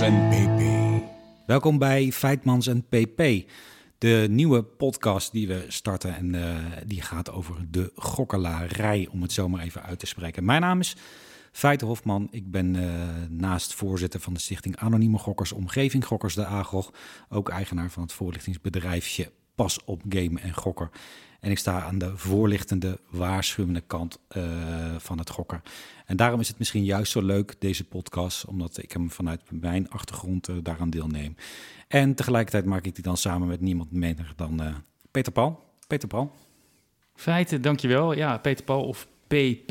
En PP. Welkom bij Feitmans en PP, de nieuwe podcast die we starten. En eh, die gaat over de gokkelarij, om het zo maar even uit te spreken. Mijn naam is Feite Hofman. Ik ben eh, naast voorzitter van de stichting Anonieme Gokkers, Omgeving Gokkers de AGOG, ook eigenaar van het voorlichtingsbedrijfje Pas op Game en Gokker. En ik sta aan de voorlichtende, waarschuwende kant eh, van het gokken. En daarom is het misschien juist zo leuk, deze podcast, omdat ik hem vanuit mijn achtergrond uh, daaraan deelneem. En tegelijkertijd maak ik die dan samen met niemand minder dan uh, Peter Paul. Peter Paul. Feiten, dankjewel. Ja, Peter Paul of PP.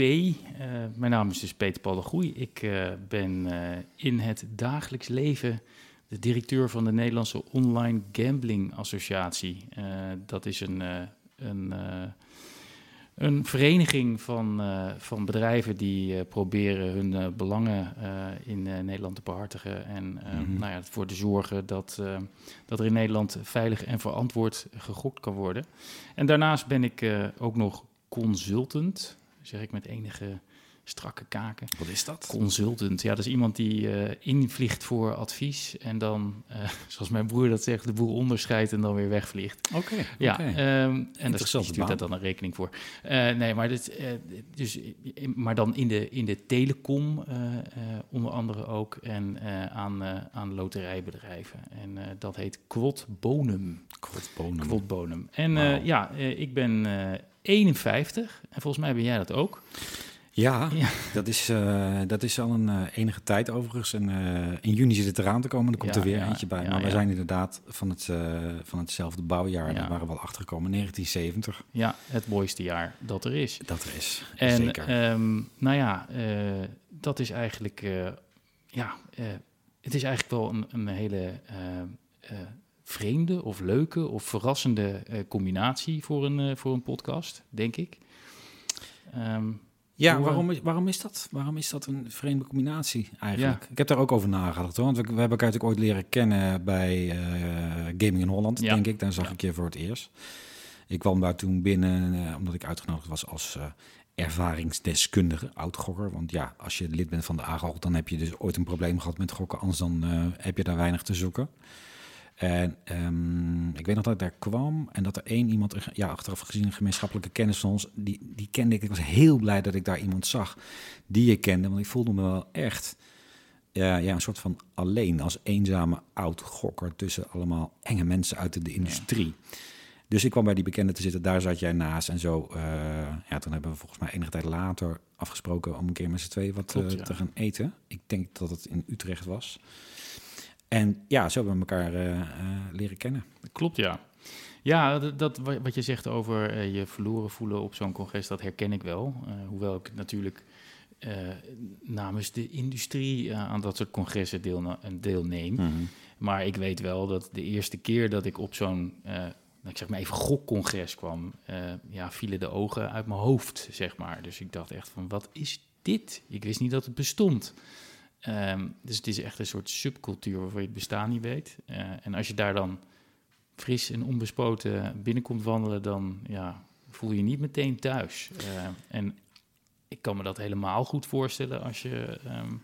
mijn naam is dus Peter Paul de Groei. Ik ben in het dagelijks leven de directeur van de Nederlandse Online Gambling Associatie. dat is een een, uh, een vereniging van, uh, van bedrijven die uh, proberen hun belangen in Nederland te behartigen. En mm -hmm. nou ja, ervoor te zorgen dat, dat er in Nederland veilig en verantwoord gegokt kan worden. En daarnaast ben ik ook nog consultant, zeg ik met enige strakke kaken. Wat is dat? Consultant. Ja, dat is iemand die uh, invliegt voor advies en dan, uh, zoals mijn broer dat zegt, de boel onderscheidt en dan weer wegvliegt. Oké. Okay, ja, okay. um, en daar stuurt daar dan een rekening voor. Uh, nee, maar, dit, dus, maar dan in de, in de telecom onder andere ook en aan, aan loterijbedrijven. En dat heet Quod Bonum. Quod Bonum. Quod Bonum. En wow. ja, ik ben 51 en volgens mij ben jij dat ook. Ja, ja, Dat, is, uh, dat is al een uh, enige tijd overigens. En uh, in juni zit het eraan te komen. Er komt ja, er weer ja, eentje bij. maar we zijn inderdaad van, het, van hetzelfde bouwjaar. Daar waren we al achtergekomen. 1970. Ja, het mooiste jaar dat er is. Dat er is, en, zeker. Um, nou ja, dat is eigenlijk... ja, het is eigenlijk wel een, een hele... vreemde of leuke of verrassende combinatie voor een, voor een podcast, denk ik. Um, ja, waarom is, waarom is dat? Waarom is dat een vreemde combinatie eigenlijk? Ja. Ik heb daar ook over nagedacht, hoor. want we, we hebben elkaar natuurlijk ooit leren kennen bij uh, Gaming in Holland, ja. denk ik. Daar zag ja. ik je voor het eerst. Ik kwam daar toen binnen, uh, omdat ik uitgenodigd was als uh, ervaringsdeskundige, oud-gokker. Want ja, als je lid bent van de AGOG, dan heb je dus ooit een probleem gehad met gokken, anders dan heb je daar weinig te zoeken. En um, ik weet nog dat ik daar kwam en dat er één iemand, ja, achteraf gezien een gemeenschappelijke kennis van ons, die, die kende ik. Ik was heel blij dat ik daar iemand zag die ik kende, want ik voelde me wel echt ja, ja, een soort van alleen als eenzame oud-gokker tussen allemaal enge mensen uit de, industrie. Ja. Dus ik kwam bij die bekende te zitten, daar zat jij naast en zo. Uh, ja, toen hebben we volgens mij enige tijd later afgesproken om een keer met z'n twee wat Klopt, uh, ja. te gaan eten. Ik denk dat het in Utrecht was. En ja, zo hebben we elkaar uh, uh, leren kennen. Klopt, ja. Ja, dat, dat wat je zegt over uh, je verloren voelen op zo'n congres, dat herken ik wel. hoewel ik natuurlijk namens de industrie aan dat soort congressen deel, deelneem. -hmm. Maar ik weet wel dat de eerste keer dat ik op zo'n, ik zeg maar even, gokcongres kwam, ja, vielen de ogen uit mijn hoofd, zeg maar. Dus ik dacht echt van, wat is dit? Ik wist niet dat het bestond. Um, dus het is echt een soort subcultuur waarvan je het bestaan niet weet. Uh, en als je daar dan fris en onbespoten binnenkomt wandelen, dan ja, voel je je niet meteen thuis. Uh, en ik kan me dat helemaal goed voorstellen als je um,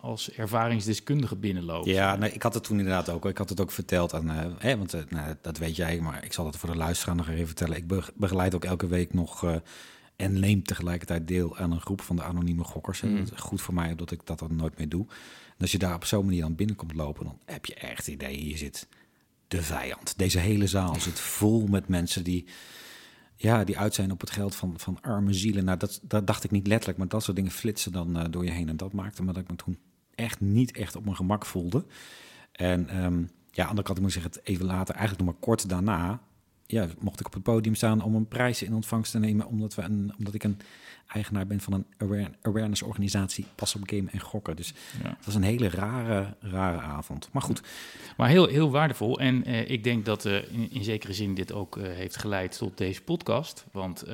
als ervaringsdeskundige binnenloopt. Ja, ik had het toen inderdaad ook. Ik had het ook verteld aan, uh, hè, want nou, dat weet jij, maar ik zal het voor de luisteraar nog even vertellen. Ik begeleid ook elke week nog en neemt tegelijkertijd deel aan een groep van de anonieme gokkers. Mm. Dat is goed voor mij, omdat ik dat dan nooit meer doe. En als je daar op zo'n manier dan binnenkomt lopen, dan heb je echt het idee, hier zit de vijand. Deze hele zaal zit vol met mensen die, ja, die uit zijn op het geld van, van arme zielen. Nou, dat, dat dacht ik niet letterlijk, maar dat soort dingen flitsen dan uh, door je heen. En dat maakte me dat ik me toen echt niet echt op mijn gemak voelde. En um, ja, aan de kant moet ik zeggen, even later, eigenlijk nog maar kort daarna, ja, mocht ik op het podium staan om een prijs in ontvangst te nemen, omdat, we een, omdat ik een eigenaar ben van een aware, awareness organisatie, Pas op Game en Gokken. Dus ja. het was een hele rare, rare avond. Maar goed. Maar heel, heel waardevol. En uh, ik denk dat uh, in, in, zekere zin dit ook uh, heeft geleid tot deze podcast. Want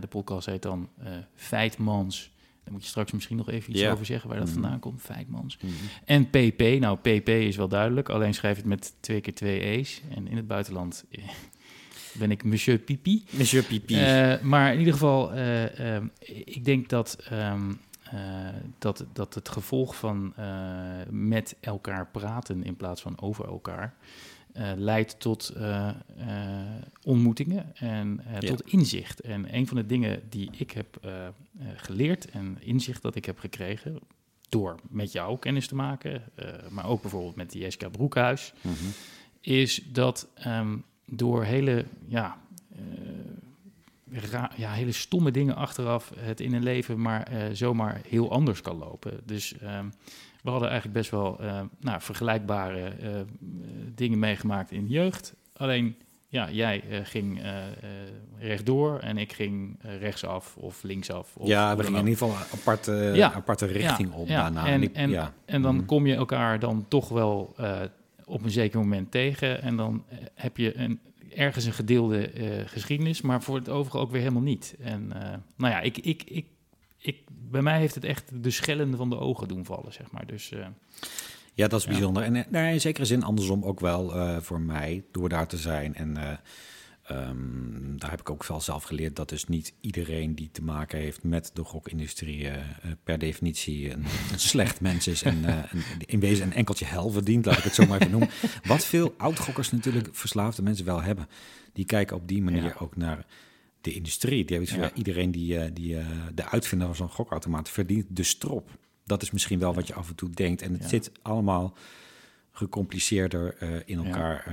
de podcast heet dan Feitmans. Daar moet je straks misschien nog even iets yeah. over zeggen waar dat mm. vandaan komt. Feitmans. Mm. En PP. Nou, PP is wel duidelijk. Alleen schrijf het met twee keer twee E's. En in het buitenland ben ik Monsieur Pipi. Monsieur Pipi. Uh, maar in ieder geval, uh, uh, ik denk dat um, dat, dat het gevolg van met elkaar praten in plaats van over elkaar leidt tot ontmoetingen en tot inzicht. En een van de dingen die ik heb geleerd en inzicht dat ik heb gekregen door met jou kennis te maken, maar ook bijvoorbeeld met die SK Broekhuis, mhm. is dat um, door hele ja, ja, hele stomme dingen achteraf het in een leven maar uh, zomaar heel anders kan lopen. Dus ehm, we hadden eigenlijk best wel uh, nou, vergelijkbare uh, dingen meegemaakt in de jeugd. Alleen, ja, jij ging rechtdoor en ik ging rechtsaf of linksaf. Of ja, we gingen in ieder geval een aparte, ja. aparte richting op ja. daarna. En, en, ja. en dan mhm. kom je elkaar dan toch wel op een zeker moment tegen. En dan heb je een ergens een gedeelde uh, geschiedenis, maar voor het overige ook weer helemaal niet. En uh, nou ja, ik, ik, ik, ik, bij mij heeft het echt de schellen van de ogen doen vallen, zeg maar. Dus, ja, dat is bijzonder. En nou, in zekere zin andersom ook wel voor mij, door daar te zijn. En Um, daar heb ik ook wel zelf geleerd dat dus niet iedereen die te maken heeft met de gokindustrie uh, per definitie een, een, slecht mens is en uh, in wezen een enkeltje hel verdient, laat ik het zo maar even noemen. Wat veel oud-gokkers natuurlijk verslaafde mensen wel hebben. Die kijken op die manier ook naar de industrie. Die hebben ja. iedereen die, die de uitvinder van zo'n gokautomaat verdient de strop. Dat is misschien wel wat je af en toe denkt. En het zit allemaal gecompliceerder in elkaar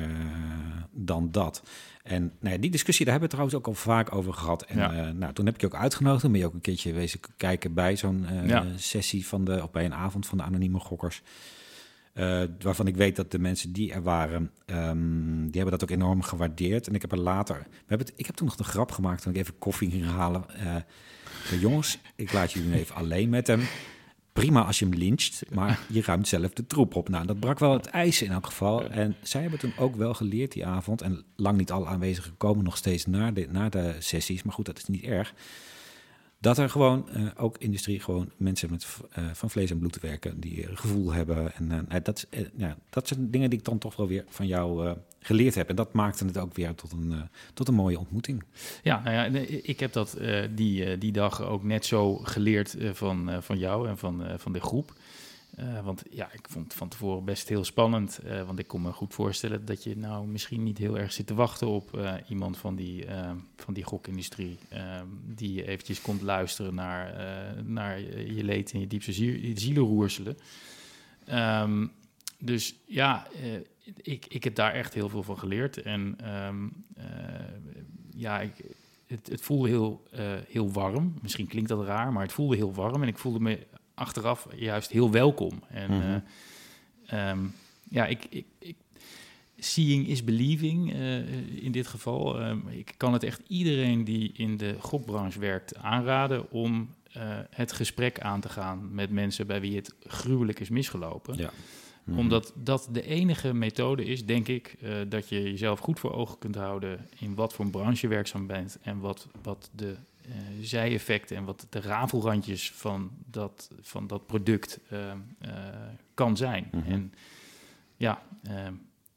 dan dat. En nou ja, die discussie, daar hebben we trouwens ook al vaak over gehad. En uh, nou, toen heb ik je ook uitgenodigd. Dan ben je ook een keertje wezen kijken bij zo'n sessie van de, of bij een avond van de anonieme gokkers. Uh, waarvan ik weet dat de mensen die er waren, um, die hebben dat ook enorm gewaardeerd. En ik heb er later, we hebben het, ik heb toen nog de grap gemaakt toen ik even koffie ging halen. jongens, ik laat jullie even alleen met hem prima als je hem lyncht, maar je ruimt zelf de troep op. Nou, dat brak wel het ijs in elk geval. En zij hebben toen ook wel geleerd die avond, en lang niet alle aanwezigen komen nog steeds naar de, naar de sessies, maar goed, dat is niet erg dat er gewoon uh, ook industrie, gewoon mensen met, uh, van vlees en bloed werken, die gevoel hebben. En uh, dat, ja, dat zijn dingen die ik dan toch wel weer van jou geleerd heb. En dat maakte het ook weer tot een, tot een mooie ontmoeting. Ja, nou ja, ik heb dat die, die dag ook net zo geleerd van, van jou en van, van de groep. Uh, want ja, ik vond het van tevoren best heel spannend. Uh, want ik kon me goed voorstellen dat je nou misschien niet heel erg zit te wachten op uh, iemand van die, van die gokindustrie. Ehm, die eventjes komt luisteren naar, naar je leed en je diepste zielenroerselen. Um, dus ja, ik, ik heb daar echt heel veel van geleerd. En um, ja, ik, het, het voelde heel, heel warm. Misschien klinkt dat raar, maar het voelde heel warm. En ik voelde me achteraf juist heel welkom. En mm ja, ik, ik, ik, seeing is believing uh, in dit geval. Um, ik kan het echt iedereen die in de gokbranche werkt aanraden om uh, het gesprek aan te gaan met mensen bij wie het gruwelijk is misgelopen. Ja. Mhm. Omdat dat de enige methode is, denk ik, uh, dat je jezelf goed voor ogen kunt houden in wat voor een branche je werkzaam bent en wat, wat de zijeffecten en wat de rafelrandjes van dat, van dat product uh, uh, kan zijn. Mm -hmm. En ja, ehm,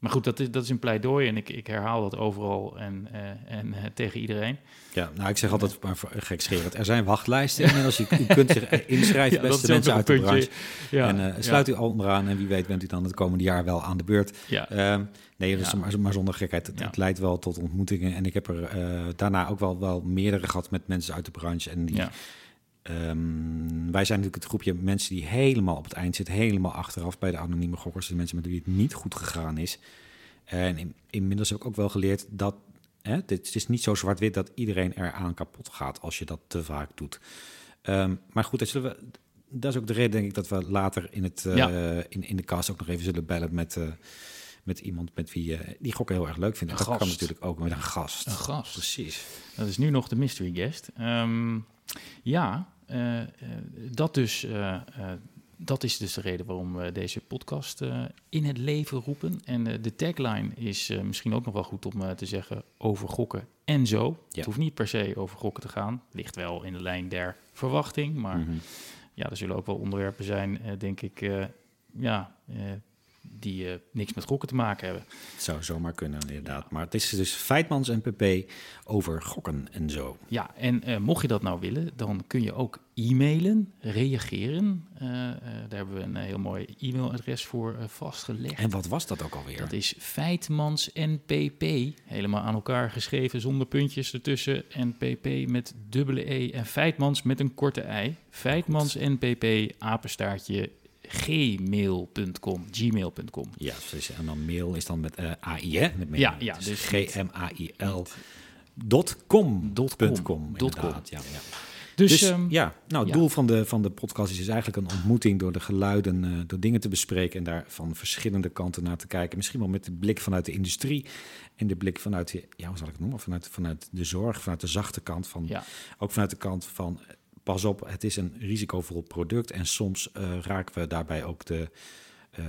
maar goed, dat is, dat is een pleidooi en ik, ik herhaal dat overal en, uh, en uh, tegen iedereen. Ja, nou, ik zeg altijd maar gekscherend. Er zijn wachtlijsten inmiddels. U, u kunt zich inschrijven, ja, beste mensen uit de branche. Ja, en uh, sluit ja. u onderaan en wie weet bent u dan het komende jaar wel aan de beurt. Ja. Ehm, nee, dus maar, maar, zonder gekheid. Het, het, leidt wel tot ontmoetingen. En ik heb er daarna ook wel, wel meerdere gehad met mensen uit de branche. En die... Um, wij zijn natuurlijk het groepje mensen die helemaal op het eind zitten, helemaal achteraf bij de anonieme gokkers, de mensen met wie het niet goed gegaan is. En in, inmiddels heb ik ook wel geleerd dat hè, het is niet zo zwart-wit dat iedereen eraan kapot gaat als je dat te vaak doet. Um, maar goed, dat, we, dat, is ook de reden, denk ik, dat we later in, het, uh, in, in de cast ook nog even zullen bellen met, uh, met iemand met wie uh, die gokken heel erg leuk vindt. Dat kan natuurlijk ook met een gast. Een gast. Precies. Dat is nu nog de mystery guest. Um, ja, dat dus, uh, dat is dus de reden waarom we deze podcast in het leven roepen. En de tagline is misschien ook nog wel goed om te zeggen over gokken en zo. Ja. Het hoeft niet per se over gokken te gaan. Ligt wel in de lijn der verwachting. Maar mm -hmm. ja, er zullen ook wel onderwerpen zijn, denk ik, ja, die uh, niks met gokken te maken hebben. Het zou zomaar kunnen, inderdaad. Maar het is dus Feitmans en PP over gokken en zo. Ja, en uh, mocht je dat nou willen, dan kun je ook e-mailen, reageren. Uh, daar hebben we een heel mooi e-mailadres voor vastgelegd. En wat was dat ook alweer? Dat is Feitmans en PP, helemaal aan elkaar geschreven zonder puntjes ertussen. En PP met dubbele E en Feitmans met een korte ei. Feitmans en PP, apenstaartje gmail.com. Gmail.com. Ja, dus, en dan mail is dan met uh, AI, hè? Met mail. Ja, ja, dus, G-M-A-I-L. Dot com. Dot com. Dot com. Ja, ja. Dus, dus um, ja, nou, het doel van de, van de podcast is dus eigenlijk een ontmoeting door de geluiden, uh, door dingen te bespreken en daar van verschillende kanten naar te kijken. Misschien wel met de blik vanuit de industrie en de blik vanuit, de, ja, hoe zal ik het noemen, vanuit, vanuit de zorg, vanuit de zachte kant, van, ja. ook vanuit de kant van pas op, het is een risicovol product en soms uh, raken we daarbij ook de, uh,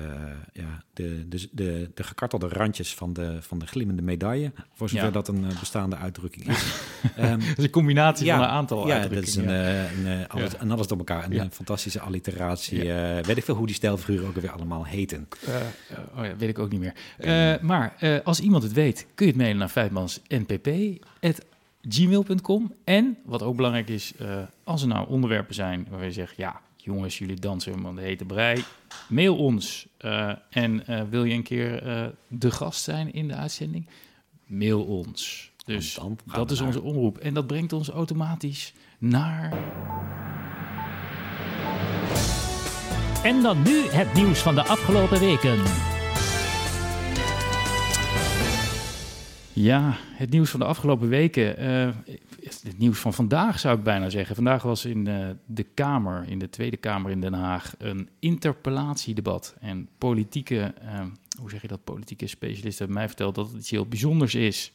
ja, de, de, de, de gekartelde randjes van de, van de glimmende medaille, voor zover dat een uh, bestaande uitdrukking is. um, dat is een combinatie ja, van een aantal ja, dat is een, een, een, alles, en alles door elkaar. Een, fantastische alliteratie. weet ik veel hoe die stijlfiguren ook weer allemaal heten. oh ja, weet ik ook niet meer. maar als iemand het weet, kun je het mailen naar Feitmans NPP gmail.com. En wat ook belangrijk is, uh, als er nou onderwerpen zijn waar je zegt, ja, jongens, jullie dansen om de hete brei, mail ons. Uh, en uh, wil je een keer de gast zijn in de uitzending? Mail ons. Dus dat is onze omroep. En dat brengt ons automatisch naar. En dan nu het nieuws van de afgelopen weken. Ja, het nieuws van de afgelopen weken. Uh, het nieuws van vandaag zou ik bijna zeggen. Vandaag was in uh, de Kamer, in de Tweede Kamer in Den Haag, een interpellatiedebat. En politieke, uh, hoe zeg je dat, politieke specialisten hebben mij verteld dat het iets heel bijzonders is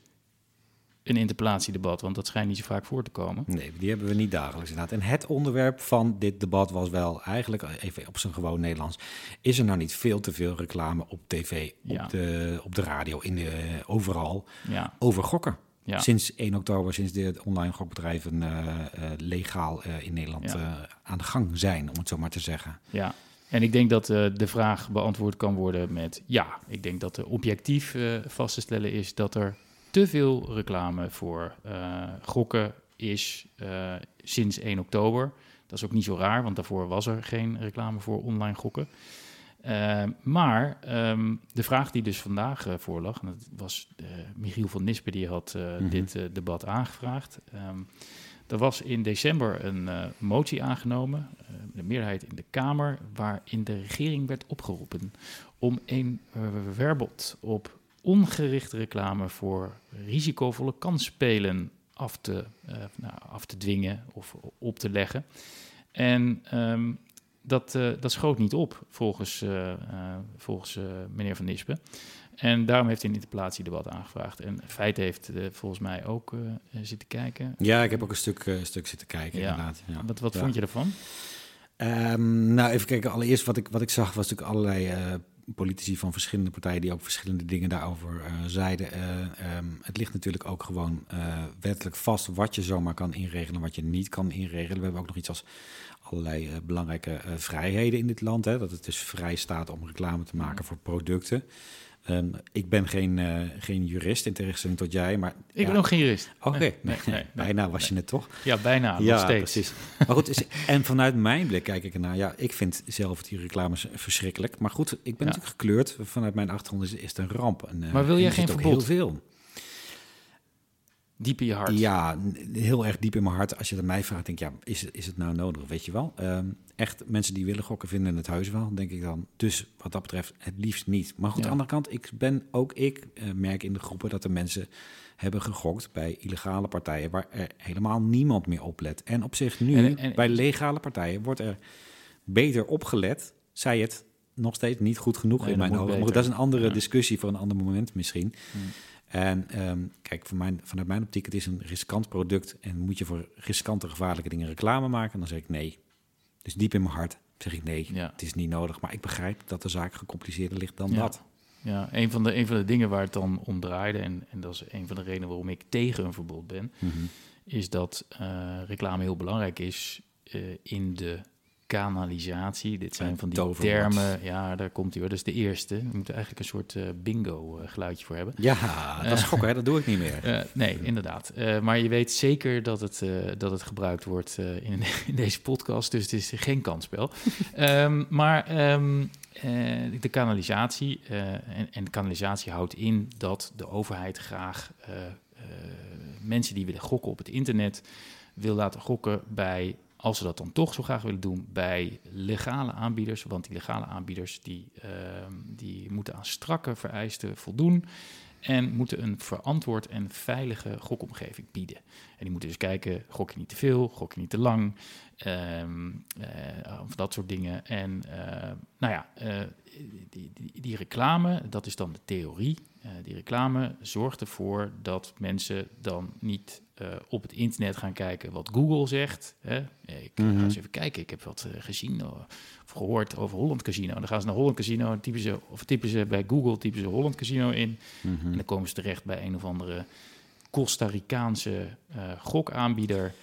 een interpellatiedebat, want dat schijnt niet zo vaak voor te komen. Nee, die hebben we niet dagelijks inderdaad. En het onderwerp van dit debat was wel eigenlijk, even op zijn gewoon Nederlands, is er nou niet veel te veel reclame op tv, op, de, op de radio, in de, overal, ja. over gokken? Ja. Sinds 1 oktober, sinds de online gokbedrijven uh, uh, legaal uh, in Nederland aan de gang zijn, om het zo maar te zeggen. Ja, en ik denk dat de vraag beantwoord kan worden met ja. Ik denk dat er objectief vast te stellen is dat er te veel reclame voor uh, gokken is uh, sinds 1 oktober. Dat is ook niet zo raar, want daarvoor was er geen reclame voor online gokken. Uh, maar um, de vraag die dus vandaag voorlag, en dat was Michiel van Nispen die had mm -hmm. dit debat aangevraagd. Um, er was in december een motie aangenomen, de meerderheid in de Kamer, waarin de regering werd opgeroepen om een verbod op ongerichte reclame voor risicovolle kansspelen af te, uh, nou, af te dwingen of op te leggen. En um, dat, uh, dat schoot niet op, volgens, uh, volgens meneer Van Nispen. En daarom heeft hij een interpellatiedebat aangevraagd. En Feit heeft volgens mij ook zitten kijken. Ja, ik heb ook een stuk, stuk zitten kijken, ja. inderdaad. Ja. Wat, wat vond je ervan? Um, nou, even kijken. Allereerst wat ik, wat ik zag was natuurlijk allerlei politici van verschillende partijen die ook verschillende dingen daarover uh, zeiden. Uh, um, het ligt natuurlijk ook gewoon uh, wettelijk vast wat je zomaar kan inregelen, wat je niet kan inregelen. We hebben ook nog iets als allerlei belangrijke vrijheden in dit land. Hè, dat het dus vrij staat om reclame te maken voor producten. Um, ik ben geen, uh, geen jurist in tegenstelling tot jij, maar... Ik ja. ben ook geen jurist. Oké, okay. nee, nee, nee, bijna was je het toch? Ja, bijna, ja, nog steeds. precies. Maar goed, en vanuit mijn blik kijk ik ernaar. Ja, ik vind zelf die reclames verschrikkelijk. Maar goed, ik ben natuurlijk gekleurd. Vanuit mijn achtergrond is, is het een ramp. En, uh, maar wil jij geen verbod? Heel veel. Diep in je hart? Ja, heel erg diep in mijn hart. Als je het mij vraagt, denk ik, ja, is, is het nou nodig? Weet je wel? Um, echt, mensen die willen gokken vinden het huis wel, denk ik dan. Dus wat dat betreft, het liefst niet. Maar goed, ja. aan de andere kant, ik ben ook ik uh, merk in de groepen dat er mensen hebben gegokt bij illegale partijen waar er helemaal niemand meer op let. En op zich nu, en, en, bij legale partijen, wordt er beter opgelet, zij het nog steeds niet goed genoeg nee, in mijn ogen. Maar dat is een andere ja. discussie voor een ander moment misschien. Hmm. En um, kijk, van mijn, vanuit mijn optiek, het is een riskant product. En moet je voor riskante, gevaarlijke dingen reclame maken? Dan zeg ik nee. Dus diep in mijn hart zeg ik nee, ja. het is niet nodig. Maar ik begrijp dat de zaak gecompliceerder ligt dan ja. dat. Ja, een van, de, een van de dingen waar het dan om draaide... en, en dat is een van de redenen waarom ik tegen een verbod ben... Mm -hmm. is dat uh, reclame heel belangrijk is uh, in de kanalisatie. Dit zijn van die termen. Ja, daar komt hij hoor. Dat is de eerste. We moeten eigenlijk een soort uh, bingo uh, geluidje voor hebben. Ja, dat is gokken, hè? dat doe ik niet meer. Uh, nee, inderdaad. maar je weet zeker dat het, dat het gebruikt wordt in, in, deze podcast. Dus het is geen kansspel. um, maar um, de kanalisatie. en, en de kanalisatie houdt in dat de overheid graag mensen die willen gokken op het internet wil laten gokken bij als ze dat dan toch zo graag willen doen bij legale aanbieders, want die legale aanbieders die, ehm, die moeten aan strakke vereisten voldoen en moeten een verantwoord en veilige gokomgeving bieden. En die moeten dus kijken, gok je niet te veel, gok je niet te lang, um, of dat soort dingen. En uh, nou ja, uh, die, die, die, reclame, dat is dan de theorie. die reclame zorgt ervoor dat mensen dan niet uh, op het internet gaan kijken wat Google zegt. Hè? Ik mm -hmm. ga eens even kijken. Ik heb wat uh, gezien uh, of gehoord over Holland Casino. Dan gaan ze naar Holland Casino en typen ze, of typen ze bij Google typen ze Holland Casino in. Mm -hmm. En dan komen ze terecht bij een of andere Costa Ricaanse gokaanbieder.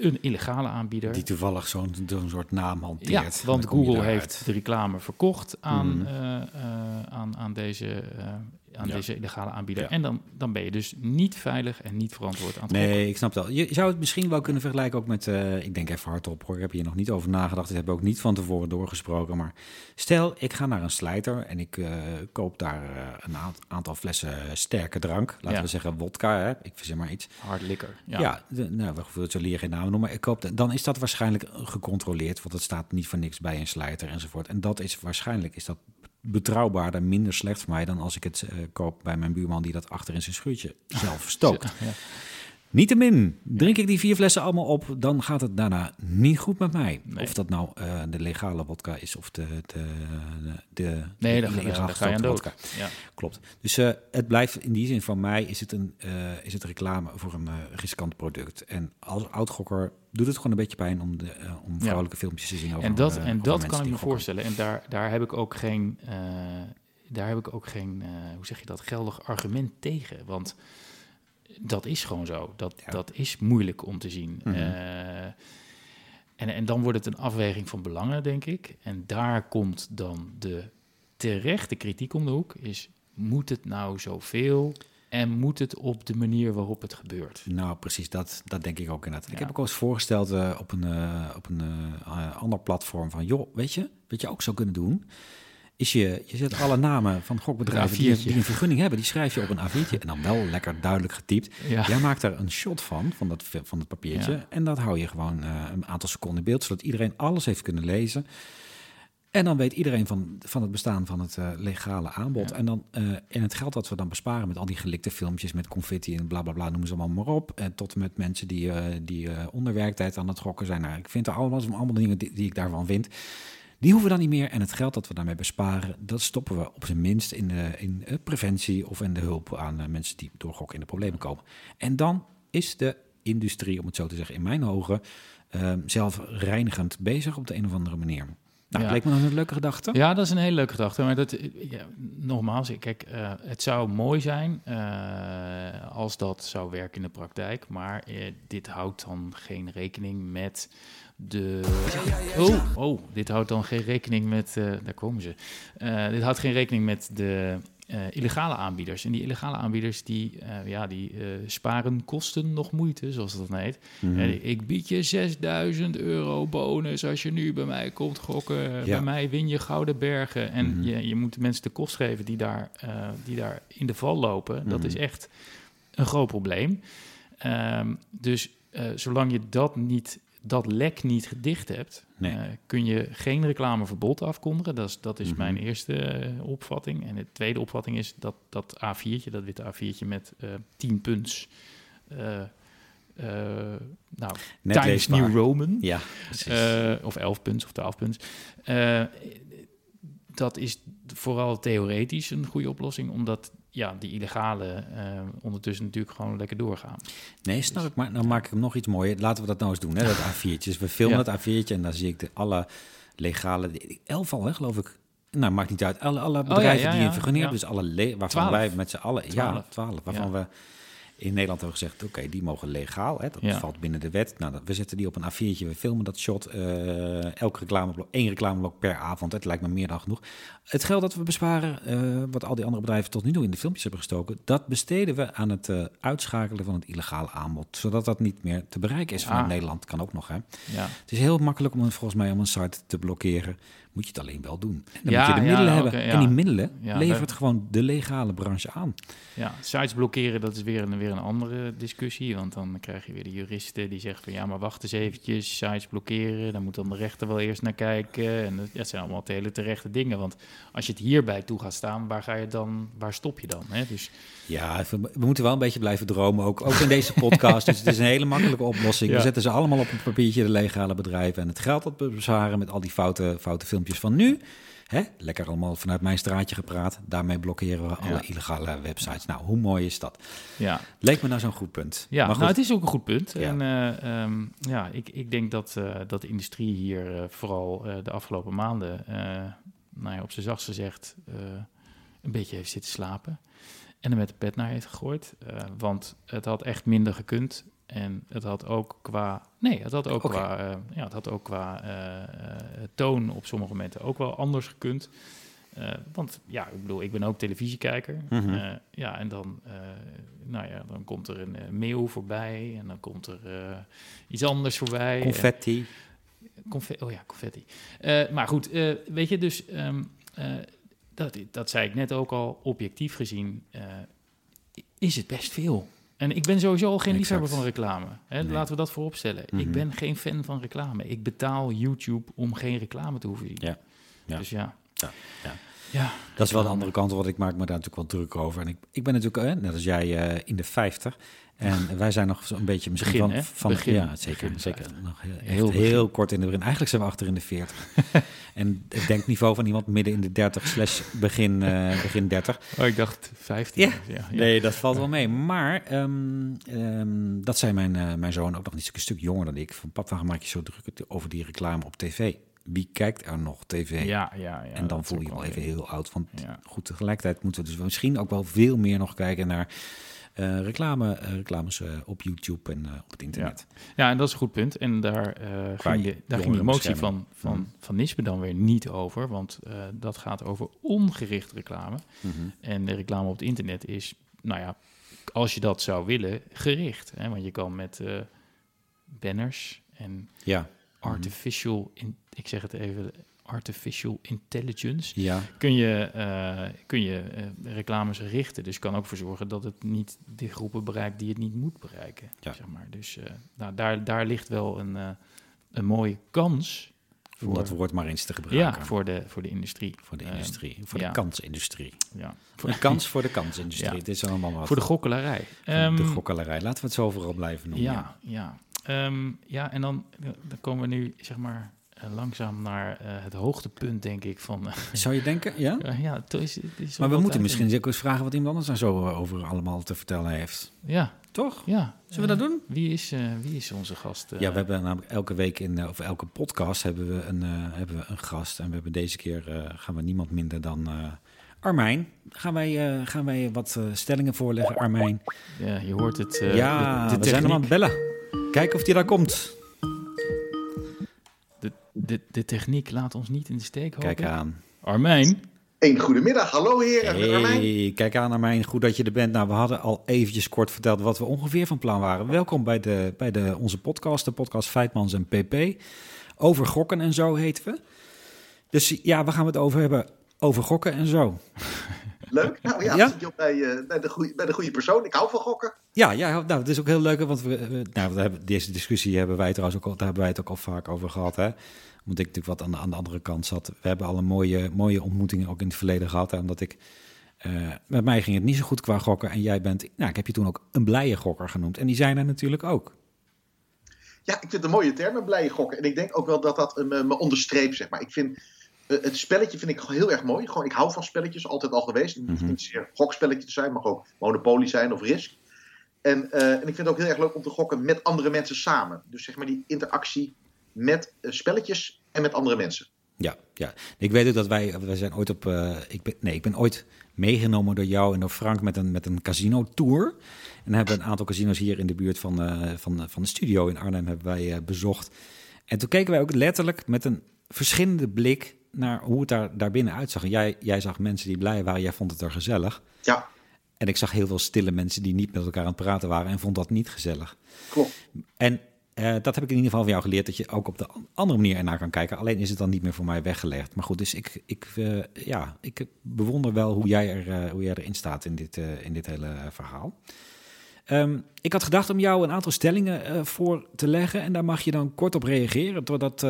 Een illegale aanbieder. Die toevallig zo'n soort naam hanteert. Ja, want Google heeft de reclame verkocht aan, mm -hmm. aan, aan deze aan deze illegale aanbieder. En dan, dan ben je dus niet veilig en niet verantwoord aan het Nee, ik snap het wel. Je zou het misschien wel kunnen vergelijken ook met... Uh, ik denk even hardop hoor, ik heb hier nog niet over nagedacht. Ik heb ook niet van tevoren doorgesproken. Maar stel, ik ga naar een slijter en ik uh, koop daar uh, een aantal flessen sterke drank. Laten ja. we zeggen wodka, hè? ik verzin maar iets. Hard liquor. Ja, ja de, nou, we het zo leren geen naam noemen. Maar ik koop de, dan is dat waarschijnlijk gecontroleerd, want het staat niet voor niks bij een slijter enzovoort. En dat is waarschijnlijk is dat betrouwbaarder, minder slecht voor mij dan als ik het uh, koop bij mijn buurman die dat achter in zijn schuurtje zelf stookt. Ja. Niettemin, drink ik die vier flessen allemaal op, dan gaat het daarna niet goed met mij. Nee. Of dat nou uh, de legale vodka is of de, de, de, nee, de dan, ga, je aan dood. Ja. Klopt. Dus uh, het blijft in die zin van mij is het een uh, is het reclame voor een riskant product. En als oudgokker doet het gewoon een beetje pijn om, de, om vrouwelijke ja. filmpjes te zien over En dat, en dat kan ik me voorstellen. En daar, daar heb ik ook geen, daar heb ik ook geen hoe zeg je dat, geldig argument tegen. Want dat is gewoon zo. Dat, ja. dat is moeilijk om te zien. Mm -hmm. uh, en, en dan wordt het een afweging van belangen, denk ik. En daar komt dan de terechte kritiek om de hoek. Is, moet het nou zoveel en moet het op de manier waarop het gebeurt? Nou, precies, dat, dat denk ik ook inderdaad. Ja. Ik heb ook al eens voorgesteld uh, op een, uh, op een ander platform van... joh, weet je, wat je ook zou kunnen doen is je, je zet alle namen van gokbedrijven die, die, een vergunning hebben, die schrijf je op een A4'tje en dan wel lekker duidelijk getypt. Ja. Jij maakt daar een shot van, van dat, van het papiertje, ja. en dat hou je gewoon uh, een aantal seconden in beeld, zodat iedereen alles heeft kunnen lezen. En dan weet iedereen van, van het bestaan van het uh, legale aanbod. Ja. En, dan, uh, en het geld dat we dan besparen met al die gelikte filmpjes met confetti en bla bla bla, noemen ze allemaal maar op. En tot met mensen die, uh, die onder werktijd aan het gokken zijn. Nou, ik vind er allemaal, allemaal dingen die, die ik daarvan vind. Die hoeven we dan niet meer. En het geld dat we daarmee besparen, dat stoppen we op zijn minst in, de, in preventie of in de hulp aan mensen die door gokken in de problemen komen. En dan is de industrie, om het zo te zeggen, in mijn ogen, uh, zelfreinigend bezig op de een of andere manier. Nou, ja. leek me nog een leuke gedachte. Ja, dat is een hele leuke gedachte. Maar dat, ja, nogmaals, kijk, uh, het zou mooi zijn uh, als dat zou werken in de praktijk. Maar uh, dit houdt dan geen rekening met de. Oh, oh, dit houdt dan geen rekening met. Uh, daar komen ze. Uh, dit houdt geen rekening met de uh, illegale aanbieders. En die illegale aanbieders die, ja, die sparen kosten nog moeite, zoals dat heet. Mm -hmm. ik bied je 6000 euro bonus als je nu bij mij komt gokken. Ja. Bij mij win je gouden bergen. En mm -hmm. je, je moet de mensen de kost geven die daar, die daar in de val lopen. Mm -hmm. Dat is mhm. echt een groot probleem. Um, dus zolang je dat niet dat lek niet gedicht hebt, nee. uh, kun je geen reclameverbod afkondigen. Dat is, dat is mm -hmm. mijn eerste uh, opvatting. En de tweede opvatting is dat dat A4'tje, dat witte A4'tje met uh, 10 punts, nou, Net Times New Roman, ja, of 11 punts of 12 punts. dat is vooral theoretisch een goede oplossing, omdat ja, die illegale uh, ondertussen natuurlijk gewoon lekker doorgaan. Nee, snap ik. Maar dan maak ik hem nog iets mooier. Laten we dat nou eens doen, hè, dat A4'tje. We filmen ja. het A4'tje en dan zie ik de alle legale... Elf al, hè, geloof ik. Nou, maakt niet uit. Alle, alle bedrijven oh, ja, ja, die een vergunning hebben, dus alle waarvan 12. wij met z'n allen... Ja, twaalf, waarvan we in Nederland hebben gezegd, oké, die mogen legaal. Hè, dat valt binnen de wet. Nou, we zetten die op een A4'tje, we filmen dat shot. Uh, elk reclameblok, één reclameblok per avond. Het lijkt me meer dan genoeg. Het geld dat we besparen, uh, wat al die andere bedrijven tot nu toe in de filmpjes hebben gestoken, dat besteden we aan het uh, uitschakelen van het illegale aanbod. Zodat dat niet meer te bereiken is vanuit Nederland. Kan ook nog, hè. Ja. Het is heel makkelijk om volgens mij om een site te blokkeren moet je het alleen wel doen. dan moet je de middelen hebben. En die middelen levert gewoon de legale branche aan. Ja, sites blokkeren, dat is weer een, weer een andere discussie. Want dan krijg je weer de juristen die zeggen van ja, maar wacht eens eventjes, sites blokkeren. Dan moet dan de rechter wel eerst naar kijken. En dat, zijn allemaal hele terechte dingen. Want als je het hierbij toe gaat staan, waar ga je dan, waar stop je dan? Hè? Dus... Ja, we, moeten wel een beetje blijven dromen, ook, ook in deze podcast. dus het is een hele makkelijke oplossing. We zetten ze allemaal op een papiertje, de legale bedrijven. En het geld dat we bezwaren met al die foute, foute filmpjes van nu. Hè? Lekker allemaal vanuit mijn straatje gepraat. Daarmee blokkeren we alle illegale websites. Nou, hoe mooi is dat? Ja. Leek me nou zo'n goed punt. Ja, maar nou, het is ook een goed punt. Ja. En uh, um, ja, ik, ik denk dat, uh, dat de industrie hier uh, vooral de afgelopen maanden, nou ja, op zijn zachtst gezegd, een beetje heeft zitten slapen. En er met de pet naar heeft gegooid. want het had echt minder gekund. En het had ook qua. Nee, het had ook qua. Uh, ja, het had ook qua uh, toon op sommige momenten ook wel anders gekund. Want ja, ik bedoel, ik ben ook televisiekijker. Mm -hmm. ja, en dan, nou ja, dan komt er een meeuw voorbij en dan komt er iets anders voorbij. Confetti. Confe oh ja, confetti. maar goed, weet je, dus um, dat, dat zei ik net ook al, objectief gezien is het best veel. En ik ben sowieso al geen liefhebber van reclame. Hè? Laten we dat vooropstellen. Ik mhm. ben geen fan van reclame. Ik betaal YouTube om geen reclame te hoeven zien. Ja. ja. Dus ja. ja. ja. Ja, dat is wel de andere kant, wat ik maak me daar natuurlijk wel druk over. En ik, ik ben natuurlijk, net als jij, uh, in de 50. En wij zijn nog zo'n beetje misschien begin, van, van begin. ja, zeker, zeker nog heel, heel, heel, kort in de begin. Eigenlijk zijn we achter in de 40. en het denkniveau van iemand midden in de 30 slash begin, uh, begin 30. Oh, ik dacht 15. Ja. ja, Nee, dat valt wel mee. Maar um, um, dat zei mijn, uh, mijn zoon ook nog niet een stuk jonger dan ik. Van papa, maak je zo druk over die reclame op tv wie kijkt er nog tv? Ja, ja, ja. En dan voel je je wel even heel oud. Want ja. goed, tegelijkertijd moeten we dus misschien ook wel veel meer nog kijken naar uh, reclame, uh, reclames uh, op YouTube en op het internet. Ja. ja. en dat is een goed punt. En daar, ging, de, daar ging de motie van, van, mm. van Nispe dan weer niet over. Want dat gaat over ongericht reclame. Mm -hmm. En de reclame op het internet is, nou ja, als je dat zou willen, gericht. Hè? Want je kan met banners en ja. Artificial, in, ik zeg het even, artificial intelligence, ja. kun je, uh, kun je uh, reclames richten. Dus kan ook voor zorgen dat het niet de groepen bereikt die het niet moet bereiken. Ja. Zeg maar. Dus uh, nou, daar, daar ligt wel een, een mooie kans. Voor, Om dat woord maar eens te gebruiken. Ja, voor de, voor de industrie. Voor de industrie, voor de kansindustrie. Ja. Voor de kans voor de kansindustrie. Het is allemaal wat. Voor de gokkelarij. de ehm, gokkelarij. Laten we het zo vooral blijven noemen. Ja, ja. Um, ja, en dan, dan komen we nu, zeg maar, uh, langzaam naar uh, het hoogtepunt, denk ik. Van, uh, Zou je denken, ja? ja, het is, het is maar we moeten misschien eens vragen wat iemand anders daar zo over allemaal te vertellen heeft. Ja. Toch? Ja. Zullen we dat doen? Wie is, wie is onze gast? ja, we hebben namelijk elke week in, of elke podcast hebben we een, hebben we een gast. En we hebben deze keer gaan we niemand minder dan Armijn. Gaan wij, gaan wij wat stellingen voorleggen, Armijn? Ja, je hoort het. ja, de, de we zijn hem aan het bellen. Kijken of die daar komt de, de techniek laat ons niet in de steek hopen. Kijk aan. Armijn. Een goedemiddag, hallo heren. Hey, Armijn. kijk aan Armijn, goed dat je er bent. Nou, we hadden al eventjes kort verteld wat we ongeveer van plan waren. Welkom bij, de, bij de, onze podcast, de podcast Feitmans en PP. Over gokken en zo heten we. Dus ja, we gaan het over hebben over gokken en zo. Leuk. Nou ja, ja? zit je op bij, uh, bij, de goede, bij de goede persoon. Ik hou van gokken. Ja, ja nou, het is ook heel leuk, want we, nou, we hebben, deze discussie hebben wij trouwens ook al, daar hebben wij het ook al vaak over gehad. Hè? Omdat ik natuurlijk wat aan de, aan de andere kant zat. We hebben al een mooie, mooie ontmoetingen ook in het verleden gehad. Hè? Omdat ik, uh, met mij ging het niet zo goed qua gokken. En jij bent, nou, ik heb je toen ook een blije gokker genoemd. En die zijn er natuurlijk ook. Ja, ik vind het een mooie term, een blije gokker. En ik denk ook wel dat dat uh, me onderstreept, zeg maar. Ik vind eh, het spelletje vind ik heel erg mooi. Gewoon, ik hou van spelletjes, altijd al geweest. Het hoeft mhm. niet zozeer gokspelletje te zijn, mag ook Monopoly zijn of Risk. En, uh, en ik vind het ook heel erg leuk om te gokken met andere mensen samen. Dus zeg maar die interactie met uh, spelletjes en met andere mensen. Ja, ja. Ik weet ook dat wij, wij zijn ooit op, uh, ik ben, nee, ik ben ooit meegenomen door jou en door Frank met een, met een casino tour. En hebben een aantal casinos hier in de buurt van, uh, van, van de studio in Arnhem hebben wij uh, bezocht. En toen keken wij ook letterlijk met een verschillende blik naar hoe het daar, daar binnen uitzag. Jij, jij zag mensen die blij waren, jij vond het er gezellig. Ja. En ik zag heel veel stille mensen die niet met elkaar aan het praten waren en vond dat niet gezellig. Klopt. En uh, dat heb ik in ieder geval van jou geleerd, dat je ook op de andere manier ernaar kan kijken. Alleen is het dan niet meer voor mij weggelegd. Maar goed, dus ik, ik, uh, ja, ik bewonder wel hoe jij, er, uh, hoe jij erin staat in dit, in dit hele verhaal. Um, ik had gedacht om jou een aantal stellingen voor te leggen. En daar mag je dan kort op reageren totdat,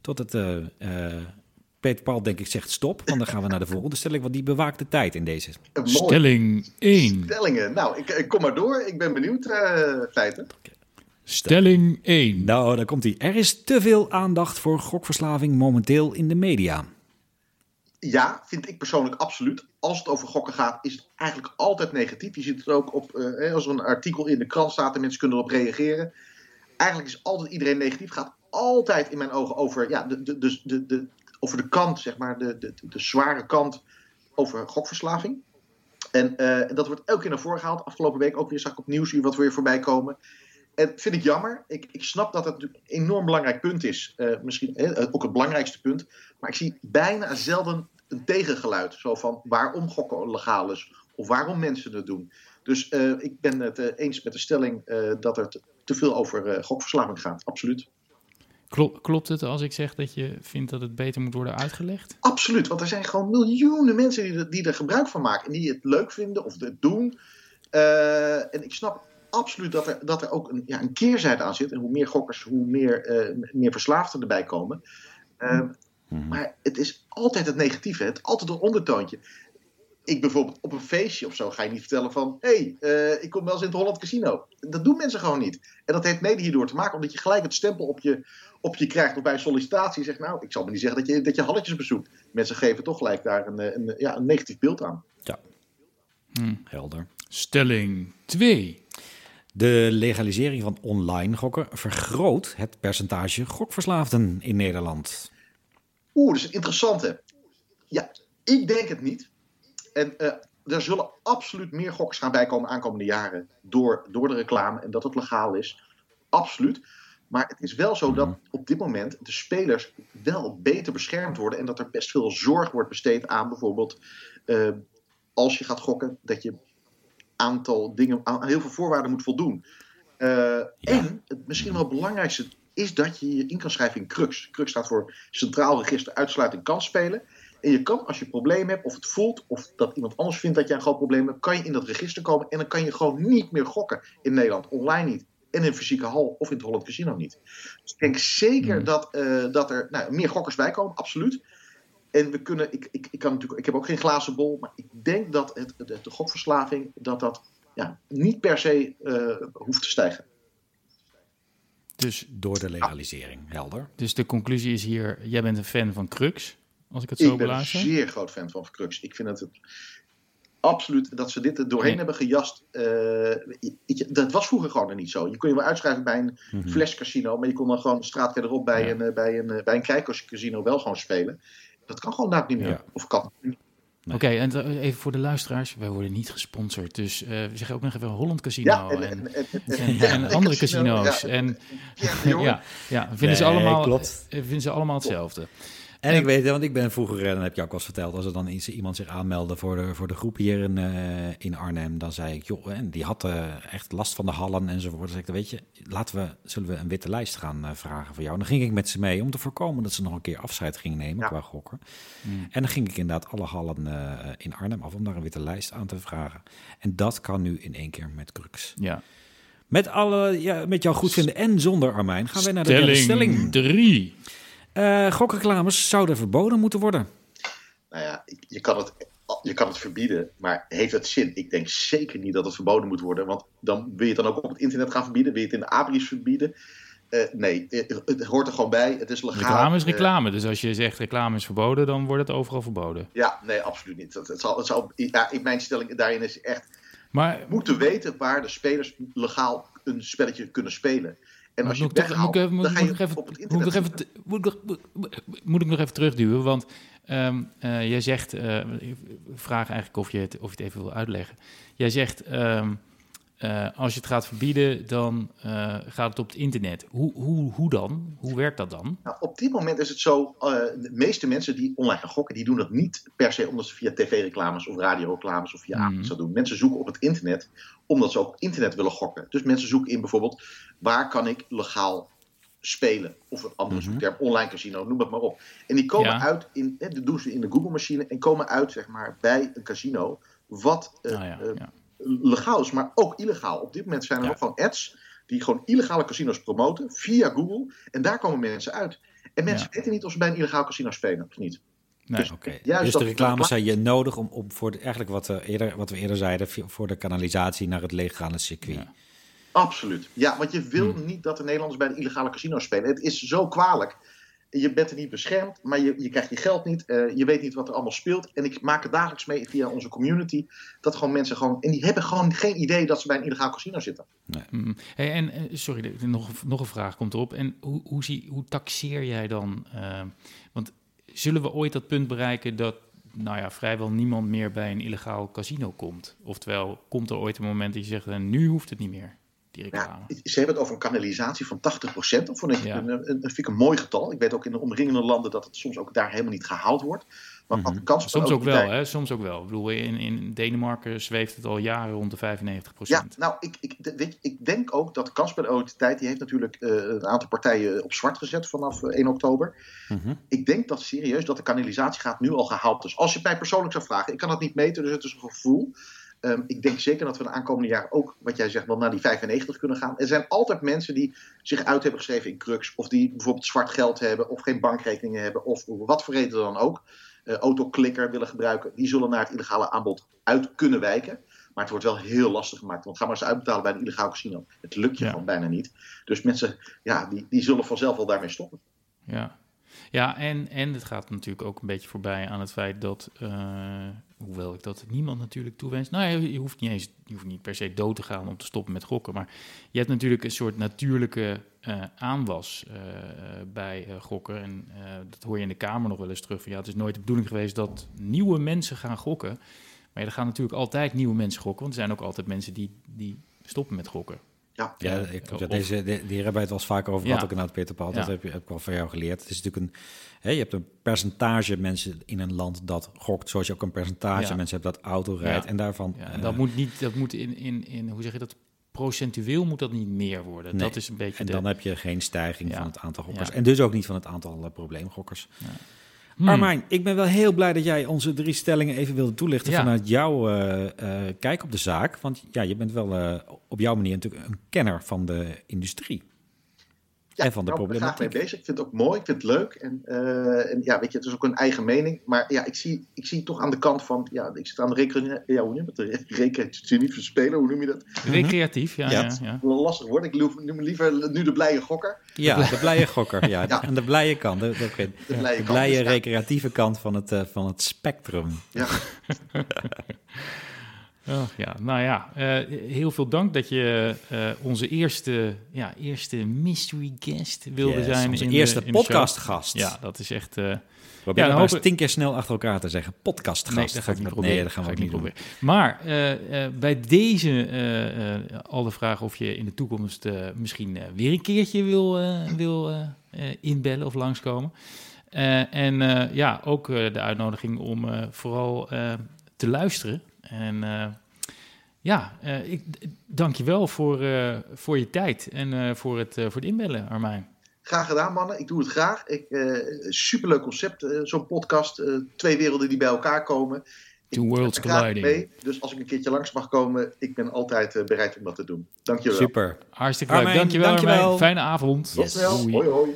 tot het Peter Paul denk ik zegt stop. Want dan gaan we naar de volgende stelling, want die bewaakt de tijd in deze. Stelling 1. Stellingen. Nou, ik, ik, kom maar door. Ik ben benieuwd, feiten. Okay. Stelling 1. Nou, daar komt hij. Er is te veel aandacht voor gokverslaving momenteel in de media. Ja, vind ik persoonlijk absoluut. Als het over gokken gaat, is het eigenlijk altijd negatief. Je ziet het ook op, uh, als er een artikel in de krant staat en mensen kunnen erop reageren. Eigenlijk is altijd iedereen negatief. Het gaat altijd in mijn ogen over, ja, de, de, de, de, de over de kant, zeg maar, de, de, de zware kant over gokverslaving. En uh, dat wordt elke keer naar voren gehaald. Afgelopen week ook weer zag ik op nieuws wat weer voorbij komen. En vind ik jammer. Ik, ik snap dat het een enorm belangrijk punt is. Uh, misschien eh, ook het belangrijkste punt. Maar ik zie bijna zelden een tegengeluid. Zo van waarom gokken legaal is. Of waarom mensen het doen. Dus ik ben het eens met de stelling dat te, te veel over gokverslaving gaat. Absoluut. Klopt, het als ik zeg dat je vindt dat het beter moet worden uitgelegd? Absoluut, want er zijn gewoon miljoenen mensen die er, die er gebruik van maken. En die het leuk vinden of het doen. en ik snap absoluut dat er, dat er ook een, ja, een keerzijde aan zit. En hoe meer gokkers, hoe meer, uh, meer verslaafden erbij komen. Uh, mm-hmm. Maar het is altijd het negatieve, het altijd een ondertoontje. Ik bijvoorbeeld op een feestje of zo ga je niet vertellen van... hé, hey, uh, ik kom wel eens in het Holland Casino. Dat doen mensen gewoon niet. En dat heeft mede hierdoor te maken omdat je gelijk het stempel op je, op je krijgt... of bij een sollicitatie zegt, nou, ik zal me niet zeggen dat je, dat je halletjes bezoekt. Mensen geven toch gelijk daar een, een, ja, een negatief beeld aan. Ja, hm. helder. Stelling 2. De legalisering van online gokken vergroot het percentage gokverslaafden in Nederland. Oeh, dat is een interessante. Ja, ik denk het niet. En uh, er zullen absoluut meer gokkers gaan bijkomen aankomende jaren door, door de reclame en dat het legaal is. Absoluut. Maar het is wel zo dat mhm. op dit moment de spelers wel beter beschermd worden en dat er best veel zorg wordt besteed aan bijvoorbeeld uh, als je gaat gokken, dat je aantal dingen, aan heel veel voorwaarden moet voldoen. Uh, ja. En het misschien wel het belangrijkste is dat je je in kan schrijven in CRUX. CRUX staat voor Centraal Register Uitsluiting Kansspelen. En je kan, als je problemen hebt, of het voelt, of dat iemand anders vindt dat jij een groot probleem hebt, kan je in dat register komen en dan kan je gewoon niet meer gokken in Nederland, online niet. En in een fysieke hal of in het Holland Casino niet. Dus ik denk zeker hmm. dat, uh, dat er nou, meer gokkers bij komen, absoluut. En we kunnen, ik, ik, ik, kan natuurlijk, ik heb ook geen glazen bol, maar ik denk dat het, de, de gokverslaving dat dat ja, niet per se uh, hoeft te stijgen. Dus door de legalisering, helder. Dus de conclusie is hier, jij bent een fan van Crux, als ik het zo beluister? Ik ben een zeer groot fan van Crux. Ik vind het, het absoluut dat ze dit er doorheen nee. hebben gejast. Uh, dat was vroeger gewoon niet zo. Je kon je wel uitschrijven bij een mm -hmm. flescasino, maar je kon dan gewoon de straat verderop bij, ja. een, bij, een, bij een kijkerscasino wel gewoon spelen. Dat kan gewoon daar niet meer. Ja. Of kan. Nee. Oké, okay, en even voor de luisteraars, wij worden niet gesponsord. Dus uh, we zeggen ook nog even Holland Casino ja, en, en, en, en, en andere casino's. Ja, en ja, ja, vinden, nee, ze allemaal, klopt. vinden ze allemaal hetzelfde. En ik weet, want ik ben vroeger, eh, dan heb je ook al eens verteld, als er dan iemand zich aanmeldde voor de, voor de groep hier in, eh, in Arnhem, dan zei ik, joh, en die had eh, echt last van de hallen enzovoort. Dan zei ik, weet je, laten we, zullen we een witte lijst gaan vragen voor jou? En dan ging ik met ze mee om te voorkomen dat ze nog een keer afscheid gingen nemen qua gokken. Mm. En dan ging ik inderdaad alle hallen in Arnhem af om daar een witte lijst aan te vragen. En dat kan nu in één keer met Crux. Ja. Met, alle, ja, met jou goed en zonder Armijn gaan we naar de stelling drie. Uh, gokreclames zouden verboden moeten worden. Nou ja, je kan, het, je kan het verbieden, maar heeft het zin? Ik denk zeker niet dat het verboden moet worden, want dan wil je het dan ook op het internet gaan verbieden, wil je het in de abris verbieden. Uh, nee, het hoort er gewoon bij. Het is legaal. Reclame is reclame. Uh, dus als je zegt reclame is verboden, dan wordt het overal verboden. Ja, nee, absoluut niet. Het, het zal, het zal, ja, mijn stelling daarin is echt. Maar, moeten weten waar de spelers legaal een spelletje kunnen spelen. En als je weghaalt, dan ga je op het internet Moet ik nog even terugduwen, want um, uh, jij zegt, uh, ik vraag eigenlijk of je, het, of je het even wil uitleggen. Jij zegt, um, uh, als je het gaat verbieden, dan uh, gaat het op het internet. Hoe, hoe, hoe dan? Hoe werkt dat dan? Nou, op dit moment is het zo, uh, de meeste mensen die online gaan gokken, die doen dat niet per se omdat ze via tv-reclames of radioreclames of via mm. dat doen. Mensen zoeken op het internet omdat ze ook internet willen gokken. Dus mensen zoeken in bijvoorbeeld, waar kan ik legaal spelen? Of een andere mm -hmm. zoekterm, online casino, noem het maar op. En die komen ja. uit, in, dat doen ze in de Google-machine en komen uit, zeg maar, bij een casino wat... Ah, ja, ja legaal is, maar ook illegaal. Op dit moment zijn er ja. nog van ads die gewoon illegale casinos promoten via Google. En daar komen mensen uit. En mensen ja. weten niet of ze bij een illegaal casino spelen of niet. Nee, dus, okay. dus de reclames zijn je nodig om, om voor de, eigenlijk wat, uh, eerder, wat we eerder zeiden, voor de kanalisatie naar het legale circuit. Ja. Absoluut. Ja, want je wil hmm. niet dat de Nederlanders bij de illegale casinos spelen. Het is zo kwalijk je bent er niet beschermd, maar je, je krijgt je geld niet. Uh, je weet niet wat er allemaal speelt. En ik maak het dagelijks mee via onze community. Dat gewoon mensen gewoon. En die hebben gewoon geen idee dat ze bij een illegaal casino zitten. Nee. Mm. En uh, sorry, nog, nog een vraag komt erop. En hoe, hoe, zie, hoe taxeer jij dan? Uh, want zullen we ooit dat punt bereiken dat. Nou ja, vrijwel niemand meer bij een illegaal casino komt. Oftewel, komt er ooit een moment dat je zegt, nu hoeft het niet meer die reclame. Ja, ze hebben het over een kanalisatie van 80%. Dat vond ik, ja. een, een, een, vind ik een mooi getal. Ik weet ook in de omringende landen dat het soms ook daar helemaal niet gehaald wordt. Maar mm -hmm. kans soms ook wel, hè? Soms ook wel. Ik bedoel, in, in Denemarken zweeft het al jaren rond de 95% Ja, nou, ik, ik, weet, ik denk ook dat de kansspelautoriteit... die heeft natuurlijk uh, een aantal partijen op zwart gezet vanaf uh, 1 oktober. Mm -hmm. Ik denk dat serieus dat de kanalisatie gaat nu al gehaald is. Als je mij persoonlijk zou vragen, ik kan dat niet meten, dus het is een gevoel... Um, ik denk zeker dat we de aankomende jaar ook, wat jij zegt, wel naar die 95 kunnen gaan. Er zijn altijd mensen die zich uit hebben geschreven in crux. Of die bijvoorbeeld zwart geld hebben. Of geen bankrekeningen hebben. Of wat voor reden dan ook. Uh, autoklikker willen gebruiken. Die zullen naar het illegale aanbod uit kunnen wijken. Maar het wordt wel heel lastig gemaakt. Want ga maar eens uitbetalen bij een illegaal casino. Het lukt je ja. gewoon bijna niet. Dus mensen, ja, die, die zullen vanzelf wel daarmee stoppen. Ja, ja, en, en het gaat natuurlijk ook een beetje voorbij aan het feit dat, uh, hoewel ik dat niemand natuurlijk toewens, nou je hoeft niet eens, je hoeft niet per se dood te gaan om te stoppen met gokken, maar je hebt natuurlijk een soort natuurlijke uh, aanwas uh, bij gokken. En dat hoor je in de Kamer nog wel eens terug, van ja, het is nooit de bedoeling geweest dat nieuwe mensen gaan gokken, maar er gaan natuurlijk altijd nieuwe mensen gokken, want er zijn ook altijd mensen die, die stoppen met gokken. Ja, ja, ik, ja deze, die, die hebben het wel eens vaker over gehad, ja. ook inderdaad, Peter Paul. Dat heb, je, heb ik wel van jou geleerd. Het is natuurlijk een, hè, je hebt een percentage mensen in een land dat gokt, zoals je ook een percentage ja. mensen hebt dat auto rijdt. En daarvan... en dat uh, moet niet, dat moet in, in, in, hoe zeg je dat, procentueel moet dat niet meer worden. Nee. Dat is een beetje En de... dan heb je geen stijging van het aantal gokkers. En dus ook niet van het aantal uh, probleemgokkers. Hmm. Armijn, ik ben wel heel blij dat jij onze drie stellingen even wilde toelichten ja. vanuit jouw uh, uh, kijk op de zaak. Want ja, je bent wel uh, op jouw manier natuurlijk een kenner van de industrie. Ja, en van de nou, problematiek. Ik ben graag mee bezig. Ik vind het ook mooi, ik vind het leuk. En, en, ja, weet je, het is ook een eigen mening. Maar ja, ik zie, ik zie toch aan de kant van, ja, ik zit aan de recreatieve, ja, hoe noem je het? Recreatief spelen, hoe noem je dat? Recreatief, ja. ja, ja. Wel lastig woord. Ik noem liever nu de blije gokker. Ja, de blije gokker, ja. ja. Aan de blije kant. De, de, de, de blije, de blije kant, recreatieve ja. kant van het, uh, van het spectrum. Ja. Oh, ja, nou ja, uh, heel veel dank dat je uh, onze eerste, ja, eerste mystery guest wilde yes, zijn. Onze in eerste de, in podcastgast. Ja, dat is echt... Uh, Probeer ja, hopen... tien keer snel achter elkaar te zeggen. Podcastgast. Nee, dat ga ik niet proberen. Nee, dat gaan we niet proberen. Maar bij deze al de vraag of je in de toekomst misschien weer een keertje wil, wil inbellen of langskomen. en ja, ook de uitnodiging om vooral te luisteren en uh, ja, uh, ik dank je wel voor, uh, voor je tijd en voor, het, voor het inbellen, Armijn. Graag gedaan, mannen. Ik doe het graag. Ik, superleuk concept, zo'n podcast. twee werelden die bij elkaar komen. Two worlds colliding. Mee, dus als ik een keertje langs mag komen, ik ben altijd bereid om dat te doen. Dank je wel. Super. Hartstikke leuk. Dank je wel, Fijne avond. Tot snel. Hoi, hoi.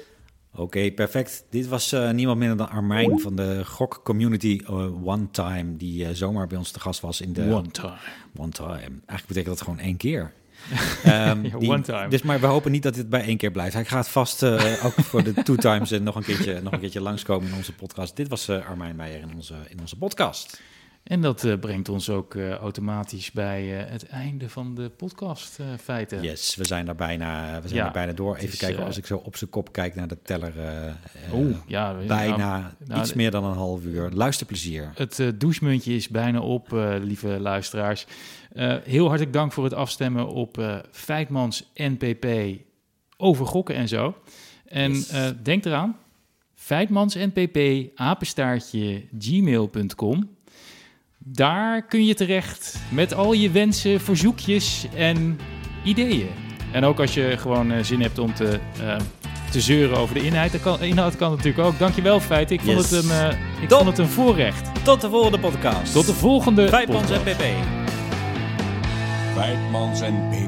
Oké, okay, perfect. Dit was uh, niemand minder dan Armijn van de Gok Community uh, One Time, die uh, zomaar bij ons te gast was in de... One Time. One Time. Eigenlijk betekent dat gewoon één keer. um, die, one time. Dus maar we hopen niet dat dit bij één keer blijft. Hij gaat vast ook voor de two times nog, een keertje, nog een keertje langskomen in onze podcast. Dit was Armijn Meijer in onze, in onze podcast. En dat uh, brengt ons ook uh, automatisch bij uh, het einde van de podcast feiten. Yes, we zijn er bijna, we zijn ja, er bijna door. Even is, kijken, als ik zo op zijn kop kijk naar de teller. oh, ja, bijna nou, nou, iets meer dan een half uur. Luisterplezier. Het douchemuntje is bijna op, lieve luisteraars. heel hartelijk dank voor het afstemmen op Feitmans NPP over gokken en zo. En yes. denk eraan, Feitmans NPP, apenstaartje, gmail.com. Daar kun je terecht met al je wensen, verzoekjes en ideeën. En ook als je gewoon uh, zin hebt om te, uh, te zeuren over de inhoud, dat kan, inhoud kan natuurlijk ook. Dankjewel, Feit. Ik, vond, het een, uh, ik vond het een voorrecht. Tot de volgende podcast. Tot de volgende Feitmans NPP. Feitmans NPP.